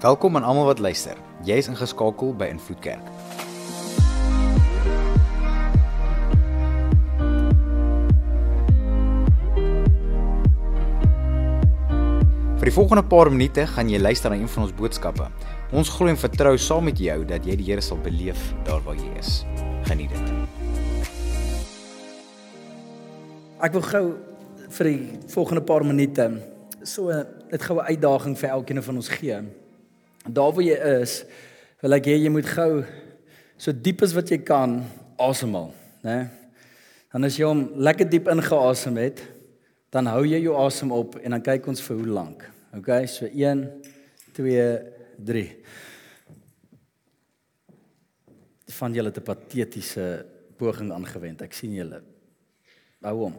Welkom aan almal wat luister. Jy is ingeskakel by Invloed Kerk. Vir die volgende paar minute gaan jy luister na een van ons boodskappe. Ons glo en vertrou saam met jou dat jy die Here sal beleef daar waar jy is. Geniet dit. Ek wil gou vir die volgende paar minute so dit goue uitdaging vir elkeen van ons gee. Daar waar jy is, wil ek hê jy moet gou so diep as wat jy kan asemhaal, né? Dan as jy hom lekker diep ingeasem het, dan hou jy jou asem op en dan kyk ons vir hoe lank. OK, so 1 2 3. Van julle te patetiese poging aangewend. Ek sien julle. Hou hom.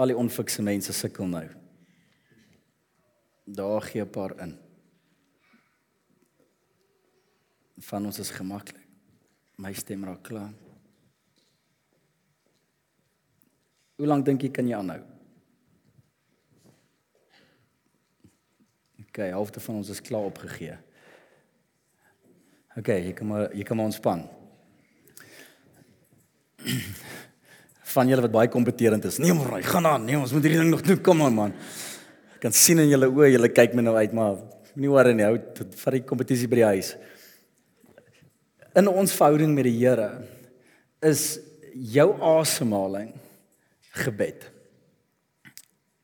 Al die onfikse mense sukkel nou. Daar gee 'n paar in. Van ons is gemaklik. My stem raak klaar. Hoe lank dink jy kan jy aanhou? OK, halfte van ons is klaar opgegee. OK, jy kan maar jy kan maar ontspan. Van julle wat baie kompeterend is. Nee, maar gaan aan. Nee, ons moet hierdie ding nog doen. Kom aan man. Ek kan sien in julle oë, julle kyk my nou uit, maar nie worry nie. Hou vir die kompetisie by die huis. In ons verhouding met die Here is jou asemhaling gebed.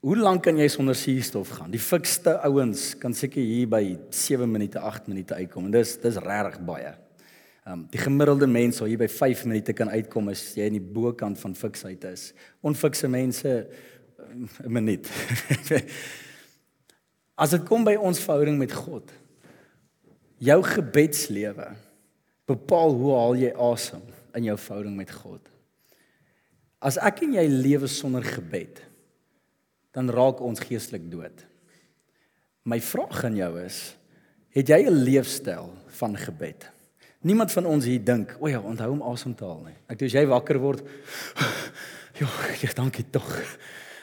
Hoe lank kan jy sonder suurstof gaan? Die fikste ouens kan seker hier by 7 minute, 8 minute uitkom en dis dis regtig baie. Ehm um, die gemiddelde mens sal hier by 5 minute kan uitkom as jy in die bokant van fiksheid is. Onfikse mense 'n minuut. as dit kom by ons verhouding met God, jou gebedslewe bepaal hoe haal jy asem in jou verhouding met God. As ek en jy lewe sonder gebed, dan raak ons geestelik dood. My vraag aan jou is, het jy 'n leefstyl van gebed? Niemand van ons hier dink, o ja, onthou om asem te haal nie. Ek dink as jy wakker word, ja, dankie tog.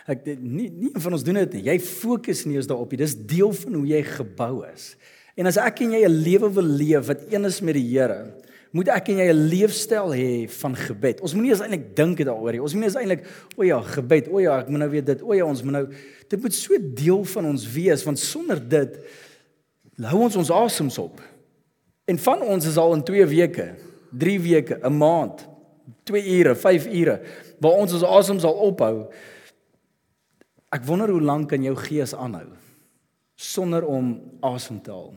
Ek nie nie van ons doen dit nie. Jy fokus nie eens daarop nie. Dis deel van hoe jy gebou is. En as ek en jy 'n lewe wil leef wat een is met die Here, moet ek en jy 'n leefstyl hê van gebed. Ons moenie eens eintlik dink daaroor nie. Ons moenie eens eintlik, o ja, gebed. O ja, ek moet nou weer dit. O ja, ons moet nou dit moet so deel van ons wees want sonder dit hou ons ons asems op. En van ons is al in 2 weke, 3 weke, 'n maand, 2 ure, 5 ure waar ons ons asem sal ophou. Ek wonder hoe lank kan jou gees aanhou sonder om asem te haal.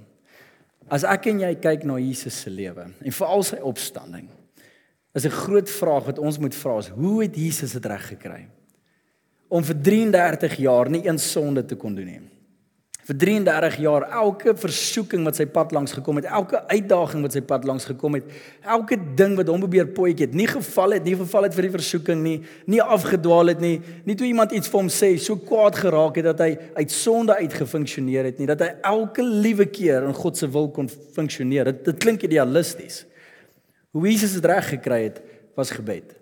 As ek en jy kyk na Jesus se lewe en veral sy opstanding, is 'n groot vraag wat ons moet vra is: hoe het Jesus dit reg gekry om vir 33 jaar nie een sonde te kon doen nie? Vir 33 jaar elke versoeking wat sy pad langs gekom het, elke uitdaging wat sy pad langs gekom het, elke ding wat hom probeer potjie het, nie geval het, nie geval het vir die versoeking nie, nie afgedwaal het nie, nie toe iemand iets vir hom sê, so kwaad geraak het dat hy uit sonde uitgefunksioneer het nie, dat hy elke liewe keer in God se wil kon funksioneer. Dit dit klink idealisties. Hoe Jesus dit reg gekry het, was gebed.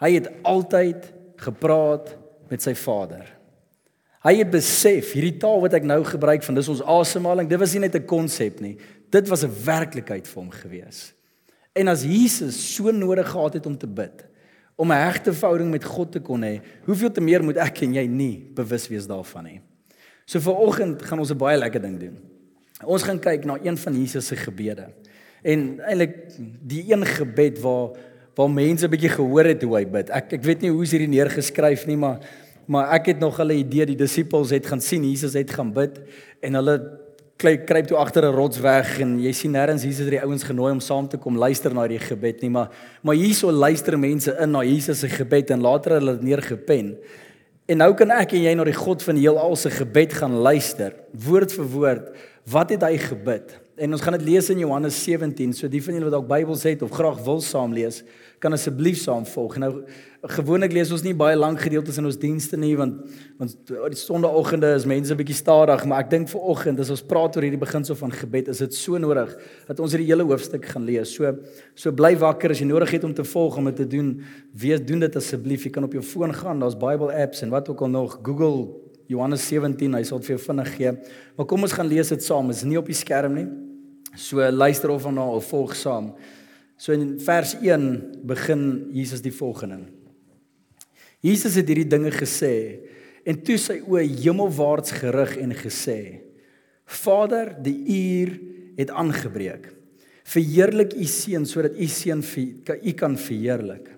Hy het altyd gepraat met sy Vader. Hy het besef hierdie taal wat ek nou gebruik van dis ons asemhaling, dit was nie net 'n konsep nie. Dit was 'n werklikheid vir hom gewees. En as Jesus so nodig gehad het om te bid, om 'n hegte verhouding met God te kon hê, hoeveel te meer moet ek en jy nie bewus wees daarvan nie. So vir oggend gaan ons 'n baie lekker ding doen. Ons gaan kyk na een van Jesus se gebede. En eintlik die een gebed waar waar mense 'n bietjie gehoor het hoe hy bid. Ek ek weet nie hoe is hierdie neergeskryf nie, maar maar ek het nog hulle idee die disippels het gaan sien Jesus het gaan bid en hulle kruip toe agter 'n rots weg en jy sien nêrens Jesus het die ouens genooi om saam te kom luister na die gebed nie maar maar hierso luister mense in na Jesus se gebed en later hulle dit neergepen. En nou kan ek en jy na die God van heelal se gebed gaan luister woord vir woord wat het hy gebid en ons gaan dit lees in Johannes 17 so die van julle wat dalk Bybels het of graag wil saam lees kan asseblief saam volg. Nou gewoonlik lees ons nie baie lank gedeeltes in ons dienste nie want want die sonnaandoggende is mense bietjie stadig, maar ek dink vir oggend as ons praat oor hierdie beginsel van gebed, is dit so nodig dat ons hierdie hele hoofstuk gaan lees. So so bly wakker as jy nodig het om te volg om dit te doen. Wees doen dit asseblief. Jy kan op jou foon gaan, daar's Bible apps en wat ook al nog, Google Johannes 17, hy sal dit vir jou vinnig gee. Maar kom ons gaan lees dit saam. Dit is nie op die skerm nie. So luister of daarna of volg saam. So in vers 1 begin Jesus die volgende. Jesus het hierdie dinge gesê en toe sy oë hemelwaarts gerig en gesê: Vader, die uur het aangebreek. Verheerlik u seun sodat u seun u kan verheerlik.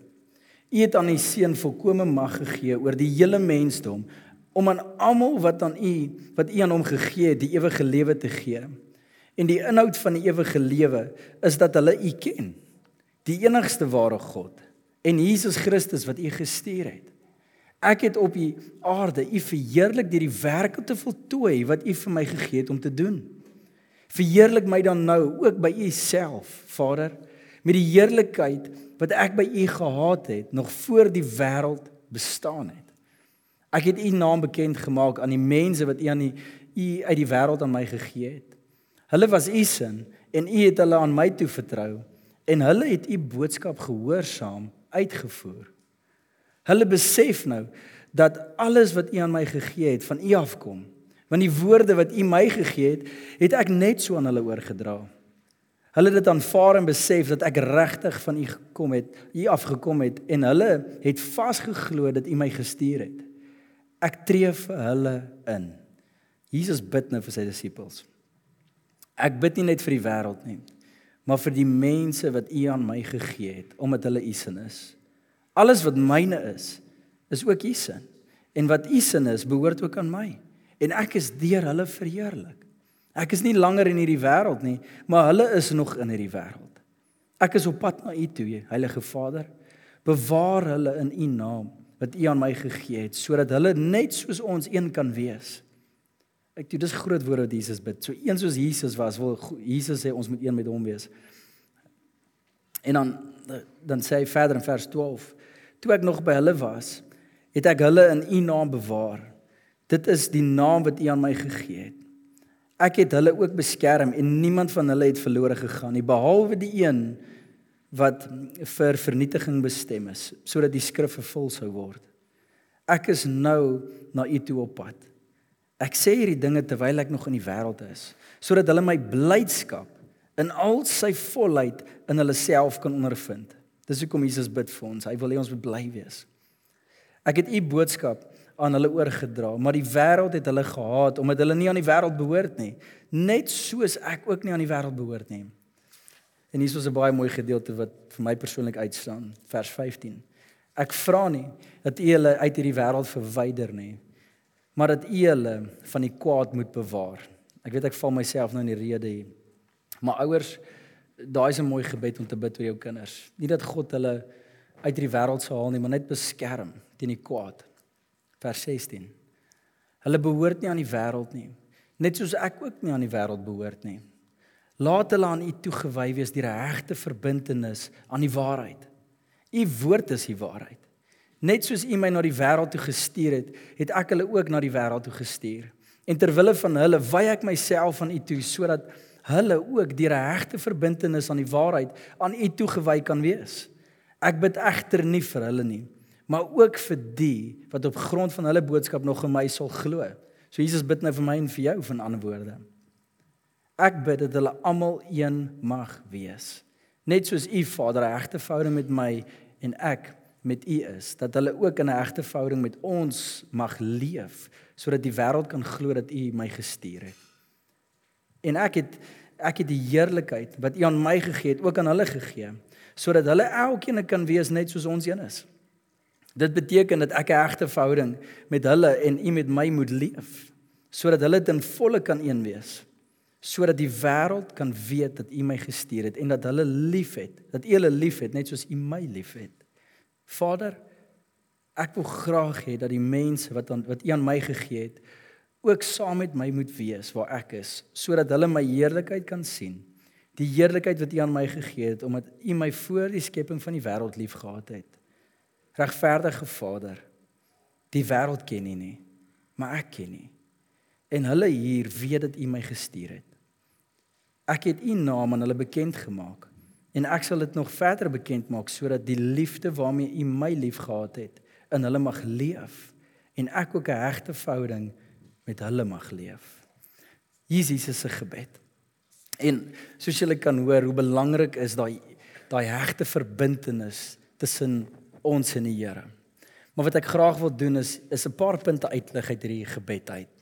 U het aan u seun volkomme mag gegee oor die hele mensdom om aan almal wat aan u wat u aan hom gegee het die ewige lewe te gee. En die inhoud van die ewige lewe is dat hulle u ken, die enigste ware God en Jesus Christus wat u gestuur het. Ek het op die aarde u verheerlik deur die werke te voltooi wat u vir my gegee het om te doen. Verheerlik my dan nou ook by u self, Vader, met die heerlikheid wat ek by u gehad het nog voor die wêreld bestaan het. Ek het u naam bekend gemaak aan die mense wat u aan die u uit die wêreld aan my gegee het. Hulle was u sin en u het hulle aan my toe vertrou en hulle het u boodskap gehoorsaam uitgevoer. Hulle besef nou dat alles wat u aan my gegee het van u afkom want die woorde wat u my gegee het, het ek net so aan hulle oorgedra. Hulle het dit aanvaar en besef dat ek regtig van u gekom het, u afgekom het en hulle het vasgeglo dat u my gestuur het. Ek tree vir hulle in. Jesus bid nou vir sy disippels. Ek bid nie net vir die wêreld nie, maar vir die mense wat u aan my gegee het omdat hulle u sin is. Alles wat myne is, is ook u sin. En wat u sin is, behoort ook aan my en ek is deur hulle verheerlik. Ek is nie langer in hierdie wêreld nie, maar hulle is nog in hierdie wêreld. Ek is op pad na U toe, Heilige Vader. Bewaar hulle in U naam wat U aan my gegee het, sodat hulle net soos ons een kan wees. Ek dit is groot woorde wat Jesus bid. So een soos Jesus was, wil Jesus sê ons moet een met hom wees. En dan dan sê hy verder in vers 12: Toe ek nog by hulle was, het ek hulle in U naam bewaar Dit is die naam wat U aan my gegee het. Ek het hulle ook beskerm en niemand van hulle het verlore gegaan nie behalwe die een wat vir vernietiging bestem is sodat die skrif vervul sou word. Ek is nou na U toe op pad. Ek sê hierdie dinge terwyl ek nog in die wêreld is sodat hulle my blydskap in al sy volheid in hulle self kan ondervind. Dis hoekom Jesus bid vir ons. Hy wil hê ons moet bly wees. Ek het U boodskap aan hulle oorgedra, maar die wêreld het hulle gehaat omdat hulle nie aan die wêreld behoort nie, net soos ek ook nie aan die wêreld behoort nie. En hier is 'n baie mooi gedeelte wat vir my persoonlik uitstaan, vers 15. Ek vra nie dat u hulle uit hierdie wêreld verwyder nie, maar dat u hulle van die kwaad moet bewaar. Ek weet ek val myself nou in die rede hier. Maar ouers, daai is 'n mooi gebed om te bid vir jou kinders. Nie dat God hulle uit hierdie wêreld sal haal nie, maar net beskerm teen die kwaad vers 16. Hulle behoort nie aan die wêreld nie, net soos ek ook nie aan die wêreld behoort nie. Laat hulle aan U toegewy wees deur 'n regte verbintenis aan die waarheid. U woord is die waarheid. Net soos U my na die wêreld toe gestuur het, het ek hulle ook na die wêreld toe gestuur. En ter wille van hulle wy ek myself aan U toe sodat hulle ook deur 'n regte verbintenis aan die waarheid aan U toegewy kan wees. Ek bid egter nie vir hulle nie, maar ook vir die wat op grond van hulle boodskap nog in my sal glo. So Jesus bid nou vir my en vir jou van ander woorde. Ek bid dat hulle almal een mag wees. Net soos U Vader 'n egte verhouding met my en ek met U is, dat hulle ook in 'n egte verhouding met ons mag leef, sodat die wêreld kan glo dat U my gestuur het. En ek het ek het die heerlikheid wat U aan my gegee het, ook aan hulle gegee, sodat hulle elkeen kan wees net soos ons een is. Dit beteken dat ek 'n egte verhouding met hulle en u met my moet leef sodat hulle ten volle kan een wees sodat die wêreld kan weet dat u my gestuur het en dat hulle liefhet dat u hulle liefhet net soos u my liefhet Vader ek wil graag hê dat die mense wat aan, wat u aan my gegee het ook saam met my moet wees waar ek is sodat hulle my heerlikheid kan sien die heerlikheid wat u aan my gegee het omdat u my voor die skepping van die wêreld liefgehad het regverdige Vader. Die wêreld ken U nie, maar ek ken U. En hulle hier weet dat U my gestuur het. Ek het U naam aan hulle bekend gemaak en ek sal dit nog verder bekend maak sodat die liefde waarmee U my liefgehad het in hulle mag leef en ek ook 'n hegte verhouding met hulle mag leef. Jesus se gebed. En soos julle kan hoor, hoe belangrik is daai daai hegte verbintenis tussen ons en die Here. Maar wat ek graag wil doen is is 'n paar punte uitlig uit hierdie gebed uit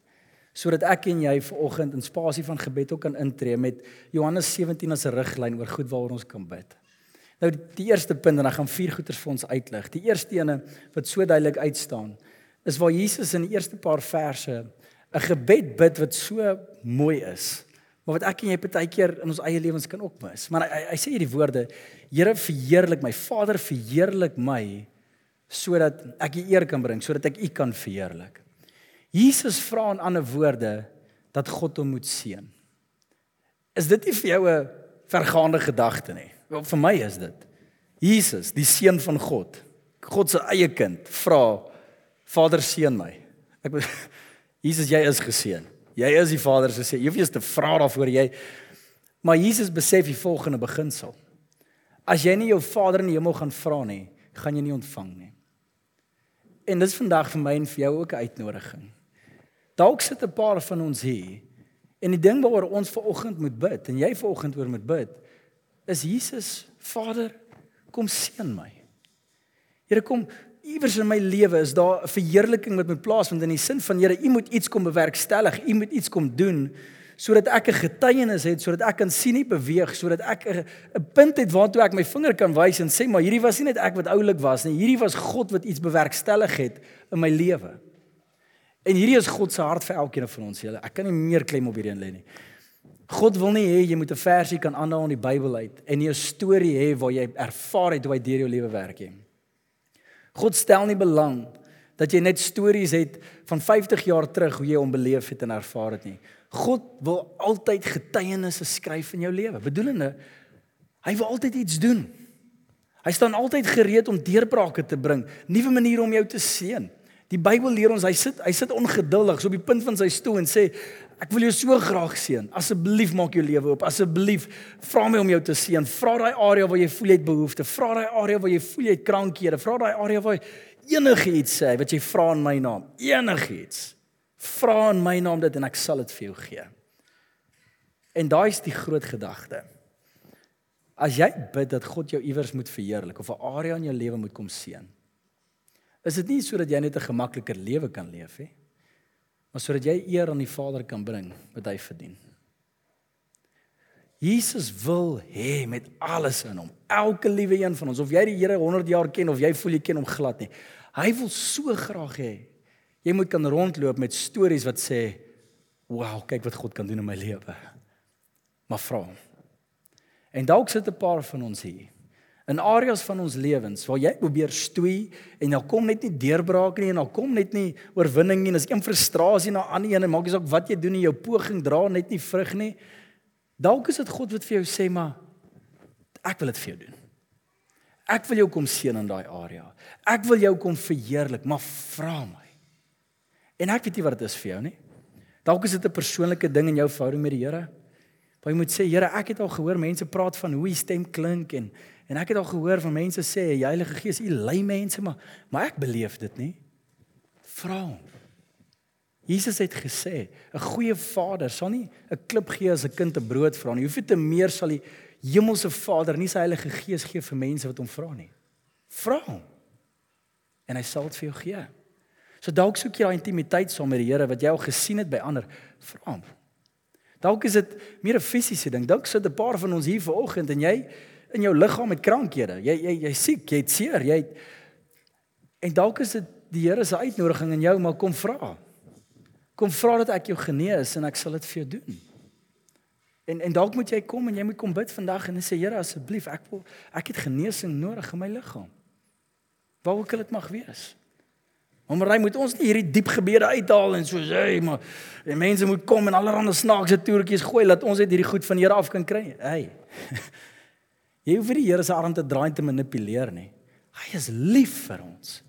sodat ek en jy vanoggend in spasie van gebed ook kan intree met Johannes 17 as 'n riglyn oor goed waaroor ons kan bid. Nou die, eerste punt en ek gaan vier goeters vir ons uitlig. Die eerste ene wat so duidelik uitstaan is waar Jesus in die eerste paar verse 'n gebed bid wat so mooi is. Maar wat ek en jy baie keer in ons eie lewens kan ook mis. Maar hy, hy, hy sê hierdie woorde: Here verheerlik my, Vader verheerlik my sodat ek U eer kan bring, sodat ek U kan verheerlik. Jesus vra in ander woorde dat God hom moet seën. Is dit nie vir jou 'n vergaande gedagte nie? Wel vir my is dit. Jesus, die seun van God, God se eie kind, vra Vader seën my. Ek Jesus, jy is geseën. Jy is die Vader se seun. Jy hoef eens te vra daarvoor jy Maar Jesus besef die volgende beginsel. As jy nie jou Vader in die hemel gaan vra nie, gaan jy nie ontvang nie. En dis vandag vir my en vir jou ook 'n uitnodiging. Dalk sit 'n paar van ons hier en die ding waaroor ons ver oggend moet bid en jy ver oggend oor moet bid is Jesus Vader kom seën my. Here kom iewers in my lewe is daar 'n verheerliking wat moet plaasvind in die sin van Here u moet iets kom bewerkstellig, u moet iets kom doen sodat ek 'n getuienis het, sodat ek kan sien nie beweeg, sodat ek 'n punt het waartoe ek my vinger kan wys en sê maar hierdie was nie net ek wat oulik was nie, hierdie was God wat iets bewerkstellig het in my lewe. En hierdie is God se hart vir elkeen van ons, julle. Ek kan nie meer klem op hierdie een lê nie. God wil nie hê jy moet 'n versie kan aanhaal in die Bybel uit en nie 'n storie hê waar jy ervaar het hoe hy deur jou lewe werk nie. God stel nie belang dat jy net stories het van 50 jaar terug hoe jy hom beleef het en ervaar het nie. God wil altyd getuienisse skryf in jou lewe. Bedoelende hy wil altyd iets doen. Hy staan altyd gereed om deurbrake te bring, nuwe maniere om jou te seën. Die Bybel leer ons hy sit hy sit ongeduldig so op die punt van sy stoel en sê ek wil jou so graag seën. Asseblief maak jou lewe oop. Asseblief vra my om jou te seën. Vra daai area waar jy voel jy het behoefte. Vra daai area waar jy voel jy het krankhede. Vra daai area waar enigiets sê wat jy vra in my naam. Enigiets. Vra in my naam dit en ek sal dit vir jou gee. En daai is die groot gedagte. As jy bid dat God jou iewers moet verheerlik of 'n area in jou lewe moet kom seën is dit nie sodat jy net 'n gemakliker lewe kan leef nie, maar sodat jy eer aan die Vader kan bring wat hy verdien. Jesus wil hê met alles in hom, elke liewe een van ons, of jy die Here 100 jaar ken of jy voel jy ken hom glad nie. Hy wil so graag hê jy moet kan rondloop met stories wat sê, "Wow, kyk wat God kan doen in my lewe." Maar vra hom. En dalk sit 'n paar van ons hier in areas van ons lewens waar jy probeer stoei en dan kom net nie deurbraak nie en dan kom net nie oorwinning nie en as een frustrasie na ander een en maak jy ook wat jy doen in jou poging dra net nie vrug nie. Dalk is dit God wat vir jou sê maar ek wil dit vir jou doen. Ek wil jou kom seën in daai area. Ek wil jou kom verheerlik, maar vra my. En ek weet nie wat dit is vir jou nie. Dalk is dit 'n persoonlike ding in jou verhouding met die Here. Waar jy moet sê, Here, ek het al gehoor mense praat van hoe die stem klink en En ek het al gehoor van mense sê die Heilige Gees, u lei mense, maar maar ek beleef dit nie. Vra hom. Jesus het gesê, 'n goeie vader sal nie 'n klip gee as 'n kind 'n brood vra nie. Hoeveel te meer sal die hemelse Vader nie sy Heilige Gees gee vir mense wat hom vra nie. Vra hom. En hy sal dit vir jou gee. So dalk soek jy daai intimiteit saam met die Here wat jy al gesien het by ander. Vra hom. Dalk is dit meer 'n fisiese ding. Dalk sit 'n paar van ons hier vanoggend en jy in jou liggaam met krankhede. Jy jy jy siek, jy het seer, jy het En dalk is dit die Here se uitnodiging aan jou, maar kom vra. Kom vra dat ek jou genees en ek sal dit vir jou doen. En en dalk moet jy kom en jy moet kom bid vandag en sê Here asseblief, ek wil ek het genesing nodig in my liggaam. Waar ook al dit mag wees. Maar hy moet ons nie hierdie diep gebede uithaal en so sê, hey, maar die mense moet kom en allerlei snaakse toertjies gooi dat ons net hierdie goed van Here af kan kry. Hey. Jy hoef nie die Here se arm te draai en te manipuleer nie. Hy is lief vir ons.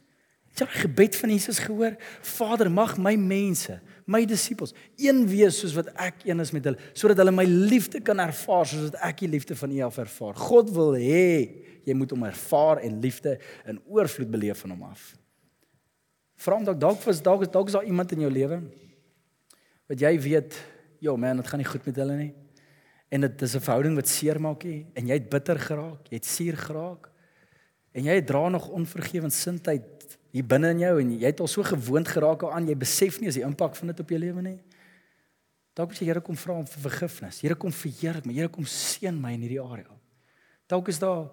Het jy die gebed van Jesus gehoor? Vader, mag my mense, my disippels, een wees soos wat ek een is met hulle, sodat hulle my liefde kan ervaar soos wat ek die liefde van U af ervaar. God wil hê jy moet hom ervaar en liefde in oorvloed beleef van hom af. Vra hom dalk dalk was dalk dalk is daar iemand in jou lewe wat jy weet, "Jo man, dit gaan nie goed met hulle nie." En dit is 'n verhouding wat seermaak nie en jy het bitter geraak, jy het suur geraak. En jy dra nog onvergewensindheid hier binne in jou en jy het al so gewoond geraak aan, jy besef nie as die impak van dit op jou lewe nie. Dalk moet jy Here kom vra om vir vergifnis. Here kom verheerlik my. Here kom seën my in hierdie area. Dalk is daar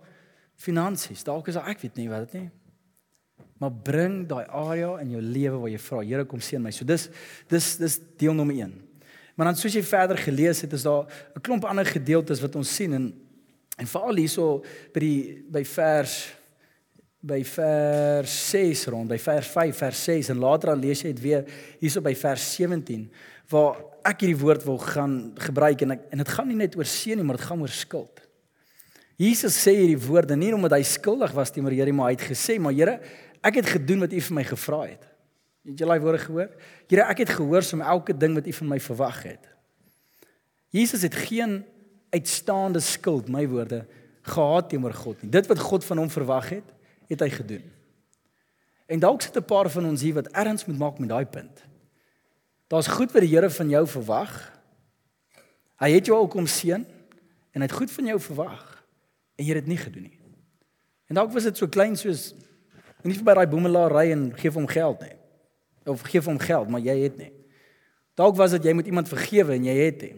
finansies, dalk is daar ek weet nie wat dit nie. Maar bring daai area in jou lewe waar jy vra, Here kom seën my. So dis dis dis deel nommer 1. Maar dan soos jy verder gelees het, is daar 'n klomp ander gedeeltes wat ons sien en en veral hierso by die by vers by vers 6 rond by vers 5 vers 6 en later dan lees jy dit weer hierso by vers 17 waar ek hierdie woord wil gaan gebruik en ek, en dit gaan nie net oor seën nie maar dit gaan oor skuld. Jesus sê hierdie woorde nie omdat hy skuldig was teenoor Here maar hy het gesê maar Here ek het gedoen wat u vir my gevra het. Het jy daai woorde gehoor? Here ek het gehoorsaam elke ding wat u van my verwag het. Jesus het geen uitstaande skuld my woorde gehad teenoor God nie. Dit wat God van hom verwag het, het hy gedoen. En dalk sit 'n paar van ons hier wat erns moet maak met daai punt. Daar's goed wat die Here van jou verwag. Hy het jou al kom seën en hy het goed van jou verwag en jy het dit nie gedoen nie. En dalk was dit so klein soos nie vir by daai boemelaar ry en gee hom geld nie. Of gee hom geld, maar jy het nie. Dalk was dit jy moet iemand vergewe en jy het nie.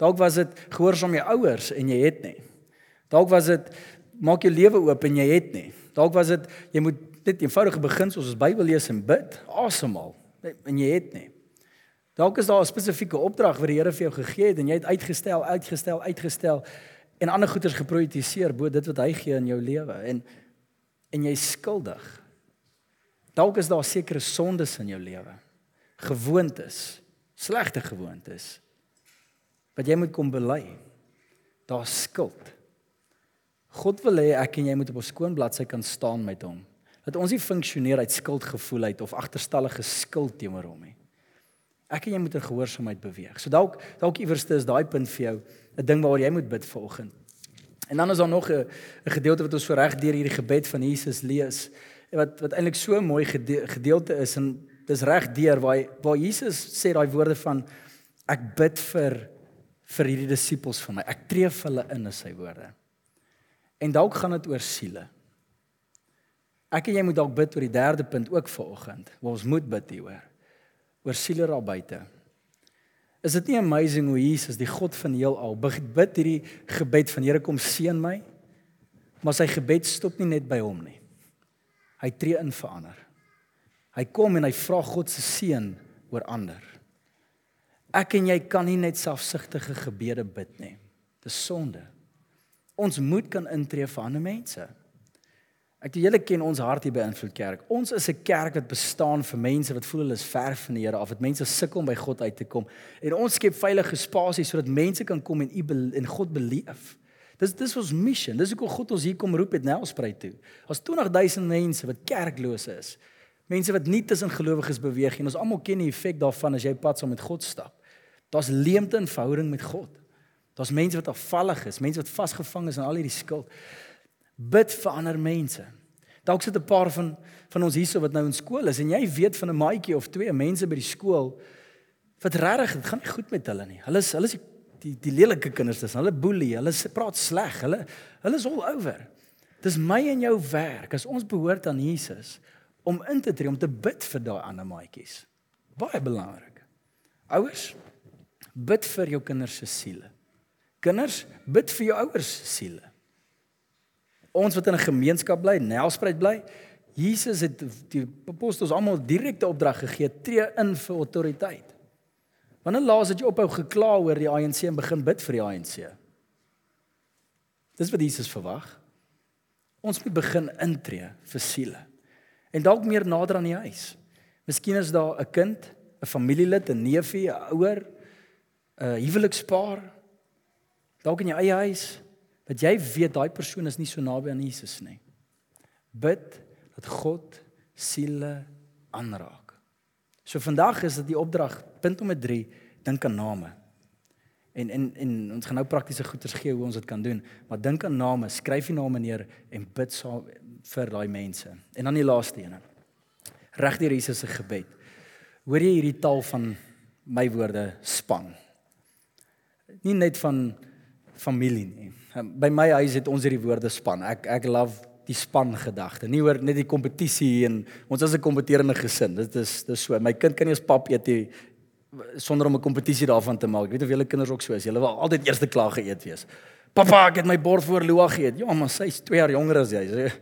Dalk was dit gehoorsaam jou ouers en jy het nie. Dalk was dit maak jou lewe oop en jy het nie. Dalk was dit jy moet dit eenvoudige beginsels soos Bybel lees en bid, asemhaal en jy het nie. Dalk is daar 'n spesifieke opdrag wat die Here vir jou gegee het en jy het uitgestel, uitgestel, uitgestel en ander goeders geprioritiseer bo dit wat hy gee in jou lewe en en jy skuldig. Dalk is daar sekere sondes in jou lewe. Gewoontes, slegte gewoontes wat jy moet kom bely. Daar's skuld. God wil hê ek en jy moet op 'n skoon bladsy kan staan met hom. Dat ons nie funksioneer uit skuldgevoel uit of agterstallige skuld teenoor hom nie. Ek en jy moet in gehoorsaamheid beweeg. So dalk dalk iewerste is daai punt vir jou 'n ding waaroor jy moet bid vanoggend. En dan is daar nog 'n 'n gedeelte wat ons so reg deur hierdie gebed van Jesus lees wat wat eintlik so mooi gede, gedeelte is en dis reg deur waar waar Jesus sê daai woorde van ek bid vir vir hierdie disippels van my. Ek tree vir hulle in in sy woorde. En dalk gaan dit oor siele. Ek en jy moet dalk bid oor die derde punt ook vanoggend. Waar ons moet bid hieroor. Oor siele daar buite. Is dit nie amazing hoe Jesus, die God van heelal, bid hierdie gebed van Here kom seën my? Maar sy gebed stop nie net by hom nie. Hy tree in vir ander. Hy kom en hy vra God se seën oor ander. Ek en jy kan nie net selfsugtige gebede bid nie. Dis sonde. Ons moet kan intree vir ander mense. Ek julle ken ons hart hier by Invloed Kerk. Ons is 'n kerk wat bestaan vir mense wat voel hulle is ver van die Here af, wat mense sukkel om by God uit te kom. En ons skep veilige spasies sodat mense kan kom en U en God beleef. Dis dis ons missie. Dis hoekom God ons hier kom roep het Nelspruit toe. Ons 20000 mense wat kerkloos is. Mense wat nie tussen gelowiges beweeg nie. Ons almal ken die effek daarvan as jy pad saam met God stap. Daar's leemte in verhouding met God. Daar's mense wat afvallig is, mense wat vasgevang is in al hierdie skuld bid vir ander mense. Dalk sit 'n paar van van ons hierso wat nou in skool is en jy weet van 'n maatjie of twee mense by die skool wat regtig dit gaan nie goed met hulle nie. Hulle is hulle is die die, die lelike kinders dis. Hulle boelie, hulle praat sleg. Hulle hulle is all over. Dis my en jou werk as ons behoort aan Jesus om in te tree om te bid vir daai ander maatjies. Baie belangrik. Ouers, bid vir jou kinders se siele. Kinders, bid vir jou ouers se siele ons wat in 'n gemeenskap bly, Nelspruit bly, Jesus het die apostels almal direkte opdrag gegee: tree in vir autoriteit. Wanneer laas het jy ophou gekla oor die ANC en begin bid vir die ANC? Dis wat Jesus verwag. Ons moet begin intree vir siele. En dalk meer nader aan die huis. Miskien is daar 'n kind, 'n familielid, 'n neefie, 'n ouer, 'n huwelikspaar dalk in jou eie huis dat jy weet daai persoon is nie so naby aan Jesus nie. Bid dat God siele aanraak. So vandag is dit die opdrag punt nommer 3, dink aan name. En en en ons gaan nou praktiese goeders gee hoe ons dit kan doen, maar dink aan name, skryf die name neer en bid saam vir daai mense. En dan die laaste een. regdeur Jesus se gebed. Hoor jy hierdie taal van my woorde span? Nie net van familie nie. By my huis het ons hierdie woorde span. Ek ek love die span gedagte. Nie oor net die kompetisie en ons is 'n kompeterende gesin. Dit is dis so. My kind kan nie eens pap eet nie sonder om 'n kompetisie daarvan te maak. Ek weet of julle kinders ook so is. Julle wil altyd eerste klaar geëet wees. Pappa, ek het my bord voor Loa geëet. Ja, maar sy is 2 jaar jonger as jy.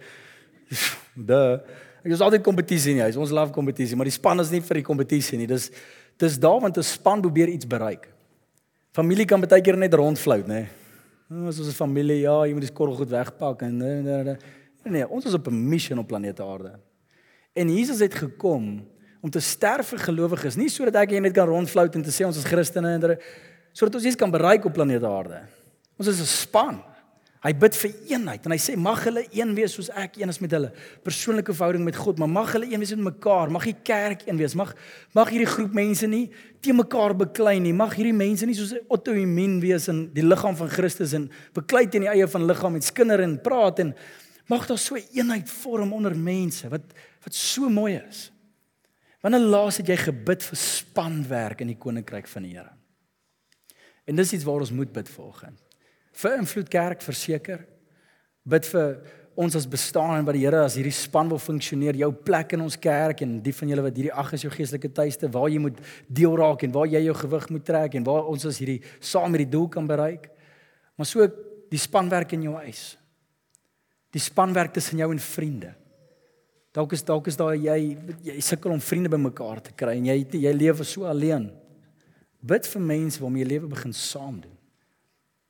Da. Ek is altyd kompetisie nie. Ons love kompetisie, maar die span is nie vir die kompetisie nie. Dis dis daar want 'n span probeer iets bereik. Familie kan baie keer net rondflout, nê. Ons is 'n familie, ja, jy moet die skorrel goed wegpak en nee, nee, nee. Nee, ons is op 'n missie op planeet Aarde. En Jesus het gekom om te sterf vir gelowiges, nie sodat ek net kan rondflout en te sê ons is Christene en sodat ons iets kan bereik op planeet Aarde. Ons is 'n span. Hy bid vir eenheid en hy sê mag hulle een wees soos ek een is met hulle. Persoonlike verhouding met God, maar mag hulle een wees met mekaar. Mag die kerk een wees. Mag mag hierdie groep mense nie te mekaar beklei nie. Mag hierdie mense nie soos auto-immuun wees in die liggaam van Christus en beklei teen die eie van liggaam met skinder en praat en mag daar so eenheid vorm onder mense wat wat so mooi is. Wanneer laas het jy gebid vir spanwerk in die koninkryk van die Here? En dis iets waar ons moet bid volgens vir invloed kerk verseker. Bid vir ons as bestaan en wat die Here as hierdie span wil funksioneer, jou plek in ons kerk en die van julle wat hierdie ag is jou geestelike tuiste waar jy moet deel raak en waar jy jou gewig moet trek en waar ons as hierdie saam met die doel kan bereik. Maar so die spanwerk in jou huis. Die spanwerk tussen jou en vriende. Dalk is dalk is daar jy jy sukkel om vriende bymekaar te kry en jy jy lewe so alleen. Bid vir mense waarmee jy lewe begin saam doen.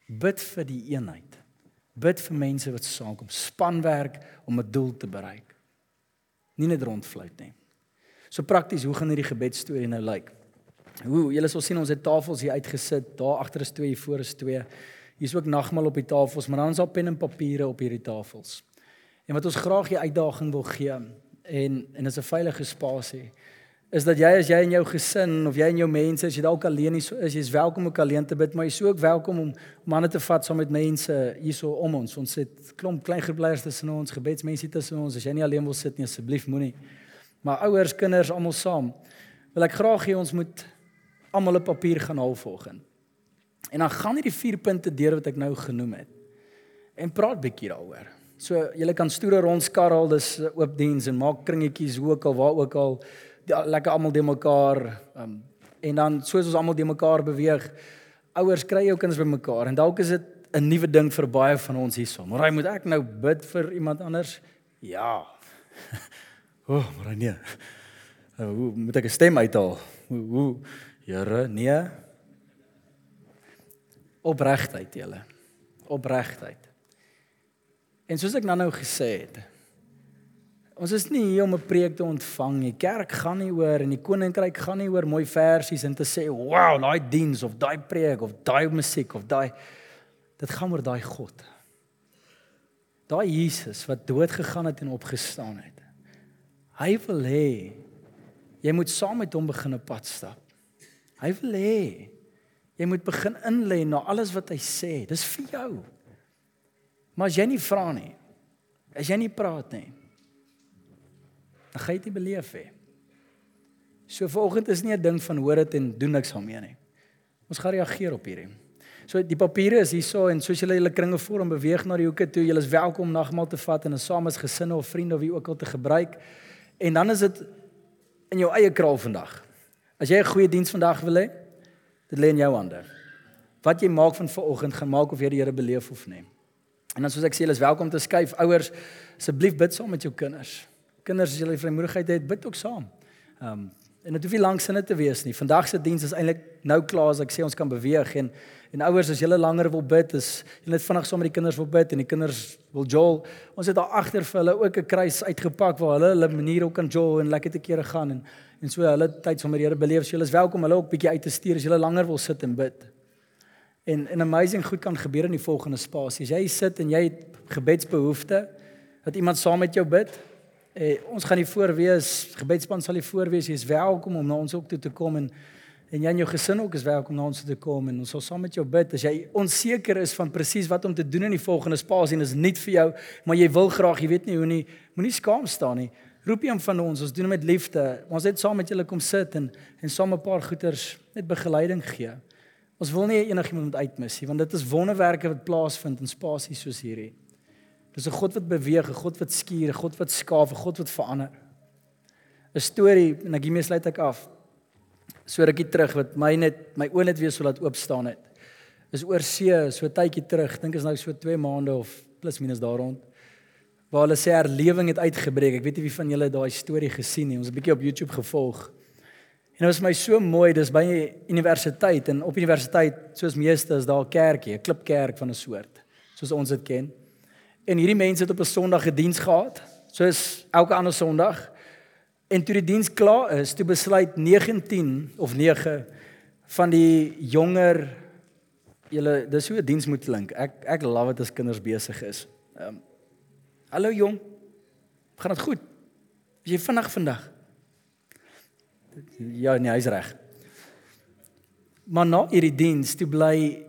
Bid vir die eenheid. Bid vir mense wat saamkom, spanwerk om 'n doel te bereik. Nie net rondfluit nie. So prakties, hoe gaan hierdie gebedstorie nou lyk? Hoe julle sal sien ons het tafels hier uitgesit. Daar agter is twee, voor is twee. Hier's ook nagmaal op die tafels, maar dan is daar pen en papiere op hierdie tafels. En wat ons graag die uitdaging wil gee en en is 'n veilige spasie is dat jy as jy in jou gesin of jy en jou mense as jy dalk alleen is, is jy's welkom om alleen te bid, maar jy's ook welkom om manne te vat saam met mense hierso om ons. Ons het klomp klein groepleiers tussen ons, gebedsmense tussen ons. As jy nie alleen wil sit nie, asseblief moenie. Maar ouers, kinders, almal saam. Wil ek graag hê ons moet almal 'n papier gaan haal volgens. En dan gaan hierdie vier punte deur wat ek nou genoem het. En praat bietjie daaroor. So jy kan stoere rondskarrel, dis oop diens en maak kringetjies hoe ook al waar ook al. Ja, lekker almal de mekaar um, en dan soos ons almal de mekaar beweeg ouers kry jou kinders by mekaar. En dalk is dit 'n nuwe ding vir baie van ons hierson. Maar hy moet ek nou bid vir iemand anders? Ja. O oh, maar nee. Uh, hoe moet ek 'n stem uithaal? Hoe hoe? Here nee opregtheid julle opregtheid en soos ek nou nou gesê het Ons is nie hier om 'n preek te ontvang nie. Kerk gaan nie oor en die koninkryk gaan nie oor mooi versies en te sê, "Wow, daai diens of daai preek of daai musiek of daai dit gaan oor daai God." Daai Jesus wat dood gegaan het en opgestaan het. Hy wil hê jy moet saam met hom begin 'n pad stap. Hy wil hê jy moet begin inlê na alles wat hy sê. Dis vir jou. Maar as jy nie vra nie, as jy nie praat nie, dan gaan jy dit beleef hê. So vanoggend is nie 'n ding van hoor dit en doen niks daarmee nie. Ons gaan reageer op hierdie. So die papiere is hierso en soos julle julle kringe vorm beweeg na die hoeke toe, julle is welkom nagmaal te vat en 'n saam as gesinne of vriende of wie ook al te gebruik. En dan is dit in jou eie kraal vandag. As jy 'n goeie diens vandag wil hê, dit lê in jou hande. Wat jy maak van vanoggend gaan maak of jy die Here beleef of nie. En dan soos ek sê, julle is welkom te skuif ouers, asseblief bid saam met jou kinders kinders as julle vrymoedigheid het, bid ook saam. Ehm um, en dit hoef nie lank sinne te wees nie. Vandag se diens is eintlik nou klaar as ek sê ons kan beweeg en en ouers as julle langer wil bid, is julle net vinnig saam met die kinders wil bid en die kinders wil jol. Ons het daar agter vir hulle ook 'n kruis uitgepak waar hulle hulle maniere ook kan jol en lekker te kere gaan en en so hulle tyd saam met die Here beleef. So julle is welkom hulle ook bietjie uit te stuur as julle langer wil sit en bid. En en amazing goed kan gebeur in die volgende spasie. As jy sit en jy het gebedsbehoeftes, dat iemand saam met jou bid, Eh, ons gaan hier voor wees. Gebedspan sal hier voor wees. Jy is welkom om na ons ook toe te kom en en jy en jou gesin ook is welkom na ons toe te kom en ons sal saam met jou bid. As jy onseker is van presies wat om te doen in die volgende spasie en is nie vir jou, maar jy wil graag, jy weet nie hoe nie, moenie skaam staan nie. Roep een van ons, ons doen dit met liefde. Ons het saam met julle kom sit en en saam 'n paar goeters net begeleiding gee. Ons wil nie enigiemand uitmis nie, want dit is wonderwerke wat plaasvind in spasies soos hierdie. Dis 'n God wat beweeg, 'n God wat skuur, 'n God wat skaaf, 'n God wat verander. 'n Storie en ek hiermee sluit ek af. So rukkie terug wat my net my oë net weer so laat oop staan het. Is oor see, so tydjie terug, dink is nou so 2 maande of plus minus daar rond waar hulle sê herlewing het uitgebreek. Ek weet nie wie van julle daai storie gesien nie. Ons het 'n bietjie op YouTube gevolg. En dit was my so mooi, dis by universiteit en op universiteit, soos meeste is daar 'n kerkie, 'n klipkerk van 'n soort, soos ons dit ken. En hierdie mense het op 'n Sondag 'n diens gehad, soos elke ander Sondag. En toe die diens klaar is, toe besluit 19 of 9 van die jonger julle dis hoe 'n diens moet klink. Ek ek love dit as kinders besig is. Ehm um, Hallo jong. Gaan dit goed? Is jy vinnig vandag? Ja, nee, hy's reg. Maar na hierdie diens, toe bly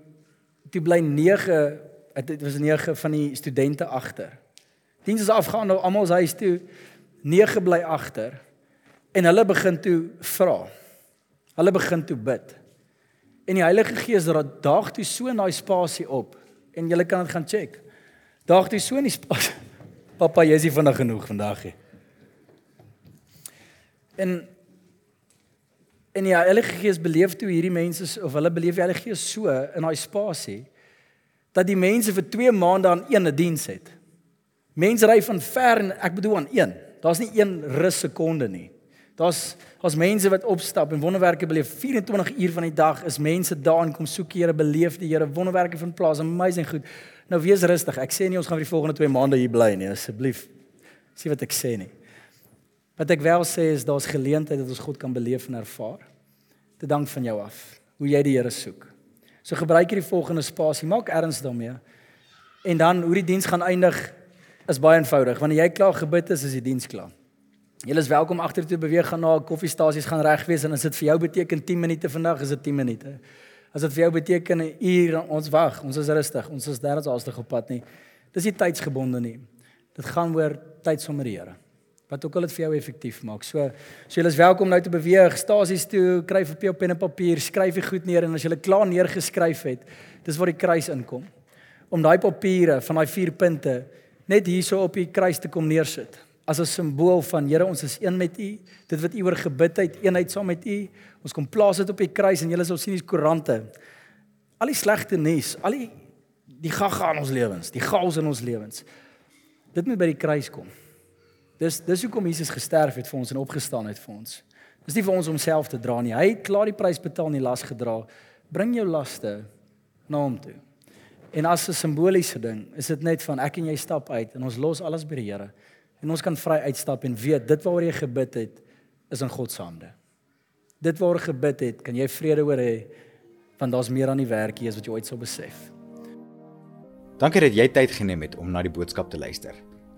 toe bly 9, dit was 9 van die studente agter. Diens is afgegaan, nou almal se huis toe. 9 bly agter. En hulle begin toe vra. Hulle begin toe bid. En die Heilige Gees daag toe so in daai spasie op en jy kan dit gaan check. Daag toe so in die spasie Pappa, jy is nie vinnig genoeg vandag nie. En en ja, Heilige Gees beleef toe hierdie mense of hulle beleef die Heilige Gees so in daai spasie dat die mense vir 2 maande aan een 'n diens het. Mense ry van ver en ek bedoel aan een. Daar's nie een rus sekonde nie. Daar's daar's mense wat opstap en wonderwerke beleef 24 uur van die dag is mense daar en kom soek Here beleef die Here wonderwerke vind plaas amazing goed. Nou wees rustig. Ek sê nie ons gaan vir die volgende 2 maande hier bly nie, asseblief. Sien wat ek sê nie. Wat ek wel sê is daar's geleentheid dat ons God kan beleef en ervaar. Te dank van jou af hoe jy die Here soek. So gebruik hierdie volgende spasie, maak erns daarmee. En dan hoe die diens gaan eindig is baie eenvoudig. Wanneer jy klaar gebid is, is die diens klaar. Jy is welkom agtertoe beweeg gaan na koffiestasies gaan reg wees en as dit vir jou beteken 10 minute vandag, is dit 10 minute. As dit vir jou beteken 'n uur, ons wag, ons is rustig, ons is daar alstig op pad nie. Dis nie tydsgebonde nie. Dit gaan oor tyd sommer die Here. Wat ook al dit vir jou effektief maak. So, so jy is welkom nou te beweeg, stasies toe, kry vir jou pen en papier, skryf dit goed neer en as jy klaar neergeskryf het, dis waar die kruis inkom. Om daai papiere van daai vier punte net hierso op die kruis te kom neersit as 'n simbool van Here ons is een met U. Dit wat U oor gebid het, eenheid saam met U. Ons kom plaas dit op die kruis en julle sal sien die koerante. Al die slegte nuus, al die die gaga in ons lewens, die chaos in ons lewens. Dit moet by die kruis kom. Dis dis hoekom Jesus gesterf het vir ons en opgestaan het vir ons. Dis nie vir ons om self te dra nie. Hy het klaar die prys betaal en die las gedra. Bring jou laste na hom toe. En as 'n simboliese ding, is dit net van ek en jy stap uit en ons los alles by die Here en ons kan vry uitstap en weet dit waaroor jy gebid het is in God se hande. Dit waaroor gebid het, kan jy vrede oor hê want daar's meer aan die werk hier as wat jy ooit sou besef. Dankie dat jy tyd geneem het om na die boodskap te luister.